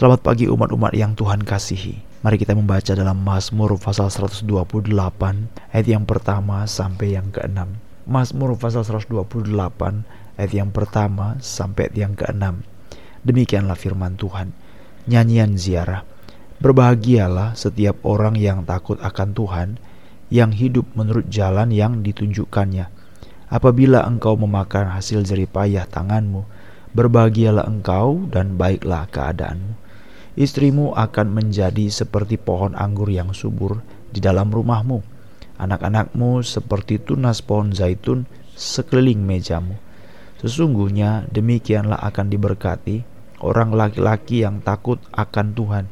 Selamat pagi umat-umat yang Tuhan kasihi. Mari kita membaca dalam Mazmur pasal 128 ayat yang pertama sampai yang keenam. Mazmur pasal 128 ayat yang pertama sampai ayat yang keenam. Demikianlah firman Tuhan. Nyanyian ziarah. Berbahagialah setiap orang yang takut akan Tuhan, yang hidup menurut jalan yang ditunjukkannya. Apabila engkau memakan hasil jeripayah tanganmu, berbahagialah engkau dan baiklah keadaanmu Istrimu akan menjadi seperti pohon anggur yang subur di dalam rumahmu. Anak-anakmu seperti tunas pohon zaitun sekeliling mejamu. Sesungguhnya demikianlah akan diberkati orang laki-laki yang takut akan Tuhan.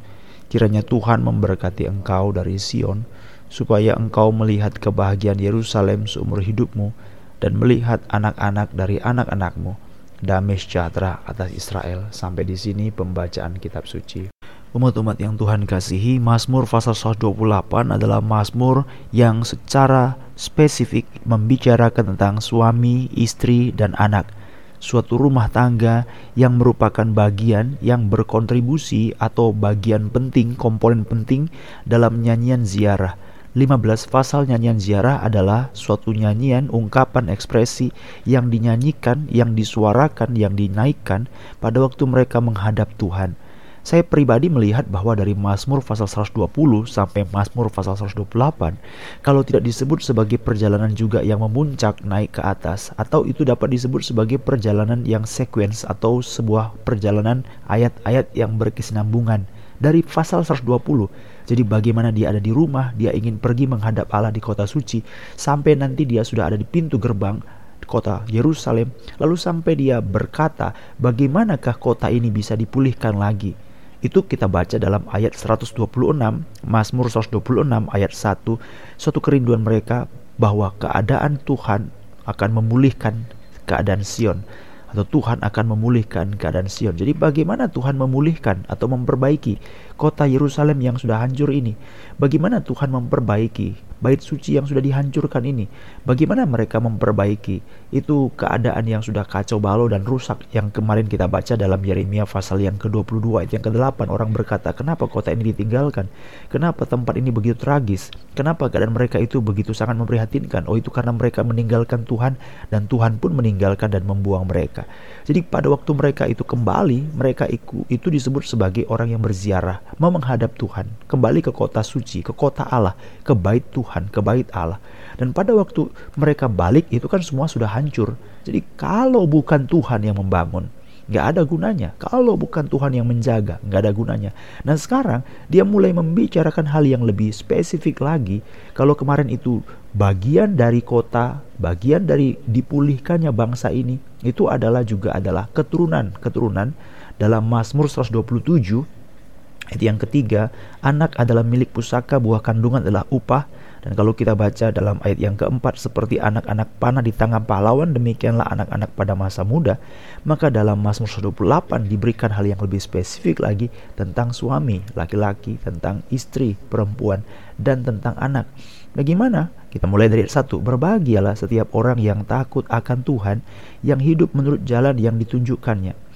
Kiranya Tuhan memberkati engkau dari Sion, supaya engkau melihat kebahagiaan Yerusalem seumur hidupmu dan melihat anak-anak dari anak-anakmu damai sejahtera atas Israel. Sampai di sini pembacaan kitab suci. Umat-umat yang Tuhan kasihi, Mazmur pasal 128 adalah Mazmur yang secara spesifik membicarakan tentang suami, istri, dan anak. Suatu rumah tangga yang merupakan bagian yang berkontribusi atau bagian penting, komponen penting dalam nyanyian ziarah 15 pasal nyanyian ziarah adalah suatu nyanyian, ungkapan, ekspresi yang dinyanyikan, yang disuarakan, yang dinaikkan pada waktu mereka menghadap Tuhan. Saya pribadi melihat bahwa dari Mazmur pasal 120 sampai Mazmur pasal 128 kalau tidak disebut sebagai perjalanan juga yang memuncak naik ke atas atau itu dapat disebut sebagai perjalanan yang sequence atau sebuah perjalanan ayat-ayat yang berkesinambungan dari pasal 120 jadi bagaimana dia ada di rumah, dia ingin pergi menghadap Allah di kota suci, sampai nanti dia sudah ada di pintu gerbang kota Yerusalem, lalu sampai dia berkata, bagaimanakah kota ini bisa dipulihkan lagi? Itu kita baca dalam ayat 126, Mazmur 126 ayat 1, suatu kerinduan mereka bahwa keadaan Tuhan akan memulihkan keadaan Sion atau Tuhan akan memulihkan keadaan Sion. Jadi bagaimana Tuhan memulihkan atau memperbaiki kota Yerusalem yang sudah hancur ini? Bagaimana Tuhan memperbaiki bait suci yang sudah dihancurkan ini? Bagaimana mereka memperbaiki itu keadaan yang sudah kacau balau dan rusak yang kemarin kita baca dalam Yeremia pasal yang ke-22 ayat yang ke-8 orang berkata, "Kenapa kota ini ditinggalkan? Kenapa tempat ini begitu tragis? Kenapa keadaan mereka itu begitu sangat memprihatinkan?" Oh, itu karena mereka meninggalkan Tuhan dan Tuhan pun meninggalkan dan membuang mereka. Jadi pada waktu mereka itu kembali, mereka itu disebut sebagai orang yang berziarah, mau menghadap Tuhan, kembali ke kota suci, ke kota Allah, ke bait Tuhan, ke bait Allah. Dan pada waktu mereka balik itu kan semua sudah hancur. Jadi kalau bukan Tuhan yang membangun, nggak ada gunanya. Kalau bukan Tuhan yang menjaga, nggak ada gunanya. Nah sekarang dia mulai membicarakan hal yang lebih spesifik lagi. Kalau kemarin itu bagian dari kota, bagian dari dipulihkannya bangsa ini, itu adalah juga adalah keturunan-keturunan dalam Mazmur 127 ayat yang ketiga, anak adalah milik pusaka, buah kandungan adalah upah, dan kalau kita baca dalam ayat yang keempat seperti anak-anak panah di tangan pahlawan demikianlah anak-anak pada masa muda. Maka dalam Mazmur 128 diberikan hal yang lebih spesifik lagi tentang suami laki-laki tentang istri perempuan dan tentang anak. Bagaimana? Kita mulai dari satu. Berbahagialah setiap orang yang takut akan Tuhan yang hidup menurut jalan yang ditunjukkannya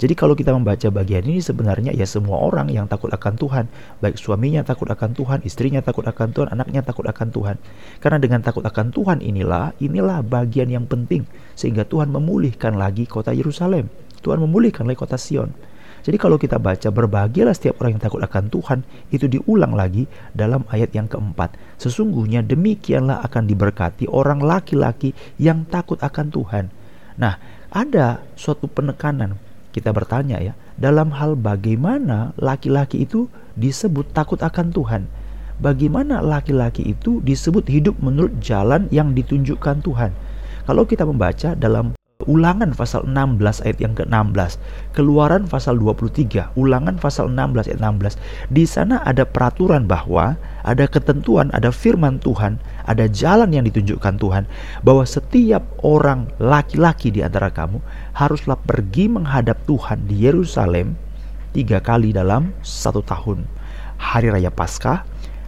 jadi kalau kita membaca bagian ini sebenarnya ya semua orang yang takut akan Tuhan, baik suaminya takut akan Tuhan, istrinya takut akan Tuhan, anaknya takut akan Tuhan. Karena dengan takut akan Tuhan inilah, inilah bagian yang penting sehingga Tuhan memulihkan lagi kota Yerusalem. Tuhan memulihkan lagi kota Sion. Jadi kalau kita baca berbahagialah setiap orang yang takut akan Tuhan itu diulang lagi dalam ayat yang keempat. Sesungguhnya demikianlah akan diberkati orang laki-laki yang takut akan Tuhan. Nah, ada suatu penekanan kita bertanya ya, dalam hal bagaimana laki-laki itu disebut takut akan Tuhan? Bagaimana laki-laki itu disebut hidup menurut jalan yang ditunjukkan Tuhan? Kalau kita membaca dalam Ulangan pasal 16 ayat yang ke-16, Keluaran pasal 23, Ulangan pasal 16 ayat 16. Di sana ada peraturan bahwa ada ketentuan, ada firman Tuhan, ada jalan yang ditunjukkan Tuhan bahwa setiap orang laki-laki di antara kamu haruslah pergi menghadap Tuhan di Yerusalem tiga kali dalam satu tahun. Hari Raya Paskah,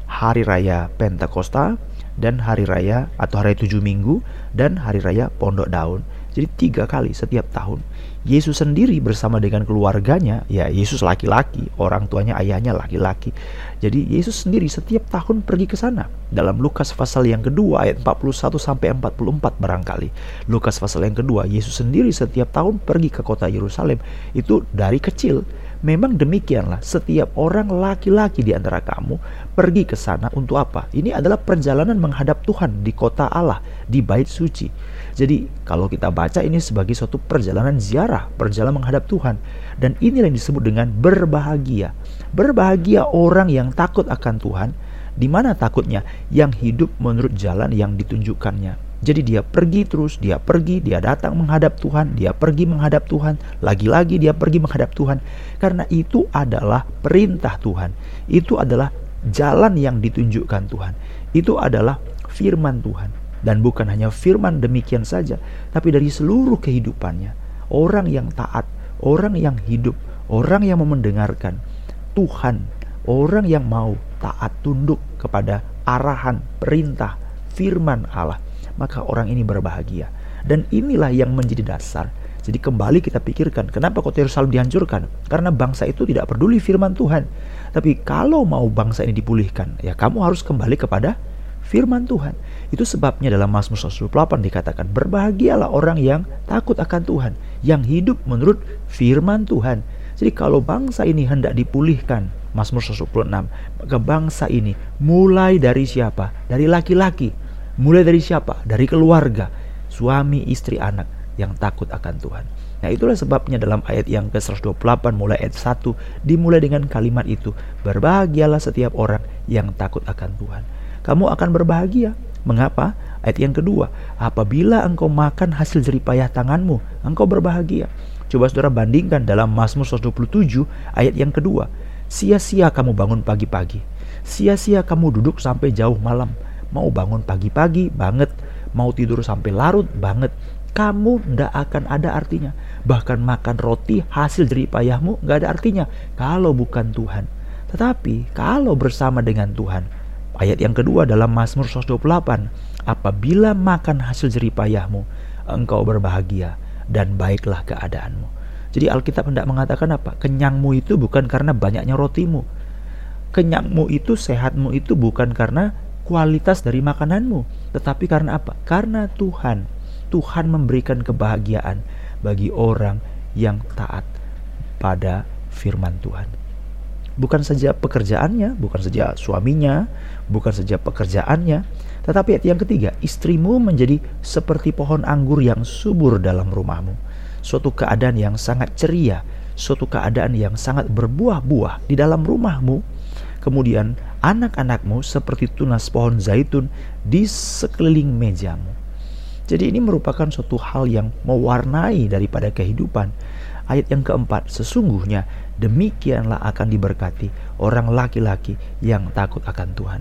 Hari Raya Pentakosta, dan Hari Raya atau Hari Tujuh Minggu, dan Hari Raya Pondok Daun Jadi tiga kali setiap tahun. Yesus sendiri bersama dengan keluarganya, ya Yesus laki-laki, orang tuanya ayahnya laki-laki. Jadi Yesus sendiri setiap tahun pergi ke sana. Dalam Lukas pasal yang kedua ayat 41 sampai 44 barangkali. Lukas pasal yang kedua, Yesus sendiri setiap tahun pergi ke kota Yerusalem. Itu dari kecil. Memang demikianlah setiap orang laki-laki di antara kamu pergi ke sana untuk apa? Ini adalah perjalanan menghadap Tuhan di kota Allah, di bait suci. Jadi kalau kita baca ini sebagai suatu perjalanan ziarah, perjalanan menghadap Tuhan. Dan inilah yang disebut dengan berbahagia. Berbahagia orang yang takut akan Tuhan, di mana takutnya? Yang hidup menurut jalan yang ditunjukkannya. Jadi dia pergi terus, dia pergi, dia datang menghadap Tuhan, dia pergi menghadap Tuhan, lagi-lagi dia pergi menghadap Tuhan. Karena itu adalah perintah Tuhan. Itu adalah jalan yang ditunjukkan Tuhan. Itu adalah firman Tuhan. Dan bukan hanya firman demikian saja, tapi dari seluruh kehidupannya. Orang yang taat, orang yang hidup, orang yang mau mendengarkan Tuhan, orang yang mau taat tunduk kepada arahan, perintah, firman Allah maka orang ini berbahagia. Dan inilah yang menjadi dasar. Jadi kembali kita pikirkan, kenapa kota Yerusalem dihancurkan? Karena bangsa itu tidak peduli firman Tuhan. Tapi kalau mau bangsa ini dipulihkan, ya kamu harus kembali kepada firman Tuhan. Itu sebabnya dalam Mazmur 128 dikatakan, berbahagialah orang yang takut akan Tuhan, yang hidup menurut firman Tuhan. Jadi kalau bangsa ini hendak dipulihkan, Mazmur 126, maka bangsa ini mulai dari siapa? Dari laki-laki Mulai dari siapa? Dari keluarga, suami, istri, anak yang takut akan Tuhan. Nah itulah sebabnya dalam ayat yang ke-128 mulai ayat 1 dimulai dengan kalimat itu. Berbahagialah setiap orang yang takut akan Tuhan. Kamu akan berbahagia. Mengapa? Ayat yang kedua, apabila engkau makan hasil jeripayah tanganmu, engkau berbahagia. Coba saudara bandingkan dalam Mazmur 127 ayat yang kedua. Sia-sia kamu bangun pagi-pagi. Sia-sia kamu duduk sampai jauh malam mau bangun pagi-pagi banget, mau tidur sampai larut banget, kamu ndak akan ada artinya. Bahkan makan roti hasil dari payahmu nggak ada artinya kalau bukan Tuhan. Tetapi kalau bersama dengan Tuhan, ayat yang kedua dalam Mazmur 128, apabila makan hasil jeripayahmu, engkau berbahagia dan baiklah keadaanmu. Jadi Alkitab hendak mengatakan apa? Kenyangmu itu bukan karena banyaknya rotimu. Kenyangmu itu, sehatmu itu bukan karena kualitas dari makananmu, tetapi karena apa? Karena Tuhan. Tuhan memberikan kebahagiaan bagi orang yang taat pada firman Tuhan. Bukan saja pekerjaannya, bukan saja suaminya, bukan saja pekerjaannya, tetapi yang ketiga, istrimu menjadi seperti pohon anggur yang subur dalam rumahmu. Suatu keadaan yang sangat ceria, suatu keadaan yang sangat berbuah-buah di dalam rumahmu Kemudian anak-anakmu seperti tunas pohon zaitun di sekeliling mejamu. Jadi ini merupakan suatu hal yang mewarnai daripada kehidupan. Ayat yang keempat, sesungguhnya demikianlah akan diberkati orang laki-laki yang takut akan Tuhan.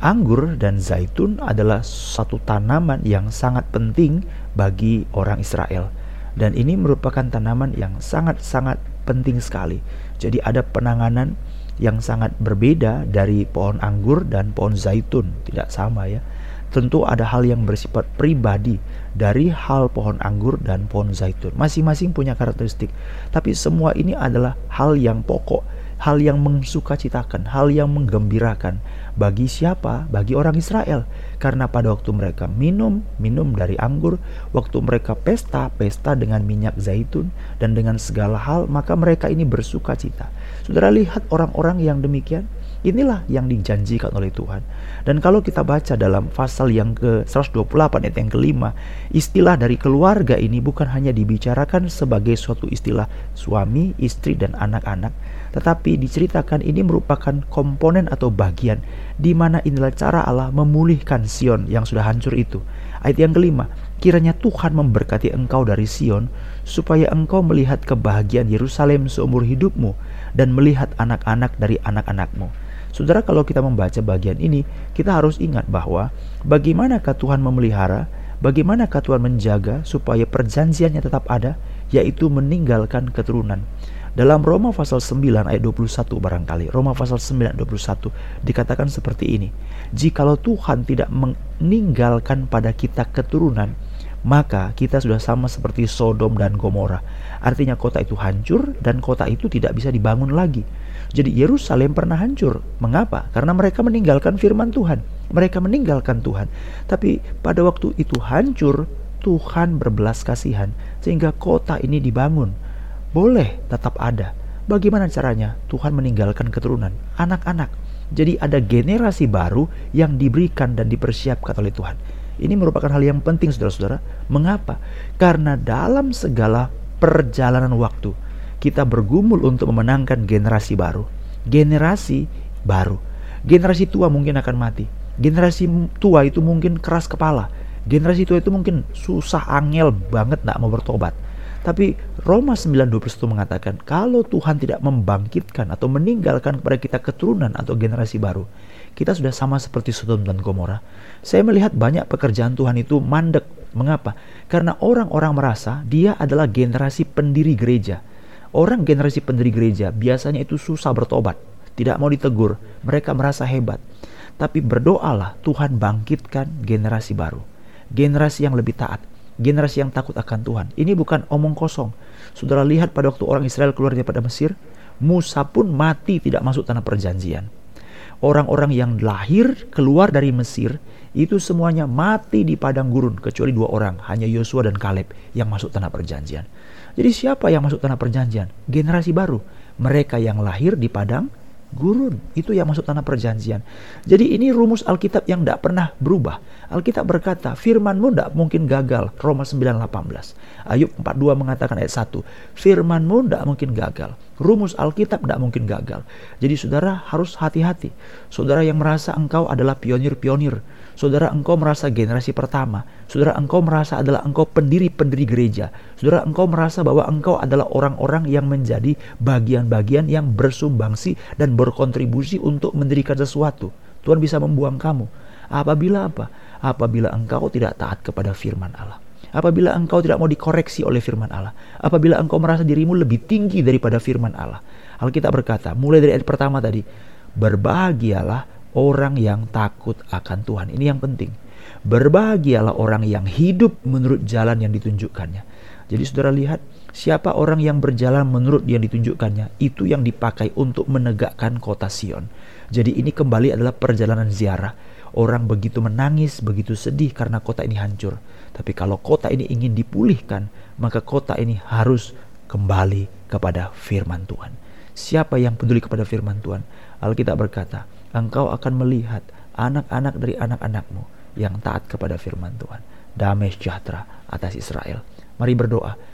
Anggur dan zaitun adalah satu tanaman yang sangat penting bagi orang Israel. Dan ini merupakan tanaman yang sangat-sangat penting sekali. Jadi ada penanganan yang sangat berbeda dari pohon anggur dan pohon zaitun, tidak sama ya. Tentu ada hal yang bersifat pribadi dari hal pohon anggur dan pohon zaitun. Masing-masing punya karakteristik, tapi semua ini adalah hal yang pokok, hal yang mensukacitakan, hal yang menggembirakan bagi siapa? Bagi orang Israel. Karena pada waktu mereka minum, minum dari anggur, waktu mereka pesta, pesta dengan minyak zaitun dan dengan segala hal, maka mereka ini bersuka cita. Saudara lihat orang-orang yang demikian, inilah yang dijanjikan oleh Tuhan. Dan kalau kita baca dalam pasal yang ke-128 ayat yang kelima, istilah dari keluarga ini bukan hanya dibicarakan sebagai suatu istilah suami, istri, dan anak-anak, tetapi diceritakan ini merupakan komponen atau bagian di mana inilah cara Allah memulihkan Sion yang sudah hancur itu. Ayat yang kelima, kiranya Tuhan memberkati engkau dari Sion, supaya engkau melihat kebahagiaan Yerusalem seumur hidupmu, dan melihat anak-anak dari anak-anakmu. Saudara, kalau kita membaca bagian ini, kita harus ingat bahwa bagaimanakah Tuhan memelihara, bagaimanakah Tuhan menjaga supaya perjanjiannya tetap ada, yaitu meninggalkan keturunan. Dalam Roma pasal 9 ayat 21 barangkali, Roma pasal 9 ayat 21 dikatakan seperti ini. Jikalau Tuhan tidak meninggalkan pada kita keturunan, maka kita sudah sama seperti Sodom dan Gomora. Artinya kota itu hancur dan kota itu tidak bisa dibangun lagi. Jadi Yerusalem pernah hancur. Mengapa? Karena mereka meninggalkan firman Tuhan. Mereka meninggalkan Tuhan. Tapi pada waktu itu hancur, Tuhan berbelas kasihan sehingga kota ini dibangun. Boleh tetap ada. Bagaimana caranya? Tuhan meninggalkan keturunan, anak-anak. Jadi ada generasi baru yang diberikan dan dipersiapkan oleh Tuhan. Ini merupakan hal yang penting saudara-saudara. Mengapa? Karena dalam segala perjalanan waktu kita bergumul untuk memenangkan generasi baru. Generasi baru. Generasi tua mungkin akan mati. Generasi tua itu mungkin keras kepala. Generasi tua itu mungkin susah angel banget nak mau bertobat. Tapi Roma 9:21 mengatakan kalau Tuhan tidak membangkitkan atau meninggalkan kepada kita keturunan atau generasi baru, kita sudah sama seperti Sodom dan Gomora. Saya melihat banyak pekerjaan Tuhan itu mandek. Mengapa? Karena orang-orang merasa dia adalah generasi pendiri gereja. Orang generasi pendiri gereja biasanya itu susah bertobat, tidak mau ditegur, mereka merasa hebat. Tapi berdoalah Tuhan bangkitkan generasi baru, generasi yang lebih taat, generasi yang takut akan Tuhan. Ini bukan omong kosong. Saudara lihat pada waktu orang Israel keluar daripada Mesir, Musa pun mati tidak masuk tanah perjanjian. Orang-orang yang lahir keluar dari Mesir itu semuanya mati di padang gurun kecuali dua orang, hanya Yosua dan Kaleb yang masuk tanah perjanjian. Jadi siapa yang masuk tanah perjanjian? Generasi baru. Mereka yang lahir di padang gurun. Itu yang masuk tanah perjanjian. Jadi ini rumus Alkitab yang tidak pernah berubah. Alkitab berkata, firmanmu tidak mungkin gagal. Roma 9.18. Ayub 42 mengatakan ayat 1. Firmanmu tidak mungkin gagal. Rumus Alkitab tidak mungkin gagal. Jadi saudara harus hati-hati. Saudara yang merasa engkau adalah pionir-pionir Saudara engkau merasa generasi pertama. Saudara engkau merasa adalah engkau pendiri-pendiri gereja. Saudara engkau merasa bahwa engkau adalah orang-orang yang menjadi bagian-bagian yang bersumbangsi dan berkontribusi untuk mendirikan sesuatu. Tuhan bisa membuang kamu. Apabila apa? Apabila engkau tidak taat kepada firman Allah. Apabila engkau tidak mau dikoreksi oleh firman Allah. Apabila engkau merasa dirimu lebih tinggi daripada firman Allah. Alkitab berkata, mulai dari ayat pertama tadi, berbahagialah orang yang takut akan Tuhan. Ini yang penting. Berbahagialah orang yang hidup menurut jalan yang ditunjukkannya. Jadi saudara lihat, siapa orang yang berjalan menurut yang ditunjukkannya, itu yang dipakai untuk menegakkan kota Sion. Jadi ini kembali adalah perjalanan ziarah. Orang begitu menangis, begitu sedih karena kota ini hancur. Tapi kalau kota ini ingin dipulihkan, maka kota ini harus kembali kepada firman Tuhan. Siapa yang peduli kepada firman Tuhan? Alkitab berkata, engkau akan melihat anak-anak dari anak-anakmu yang taat kepada firman Tuhan. Damai sejahtera atas Israel. Mari berdoa.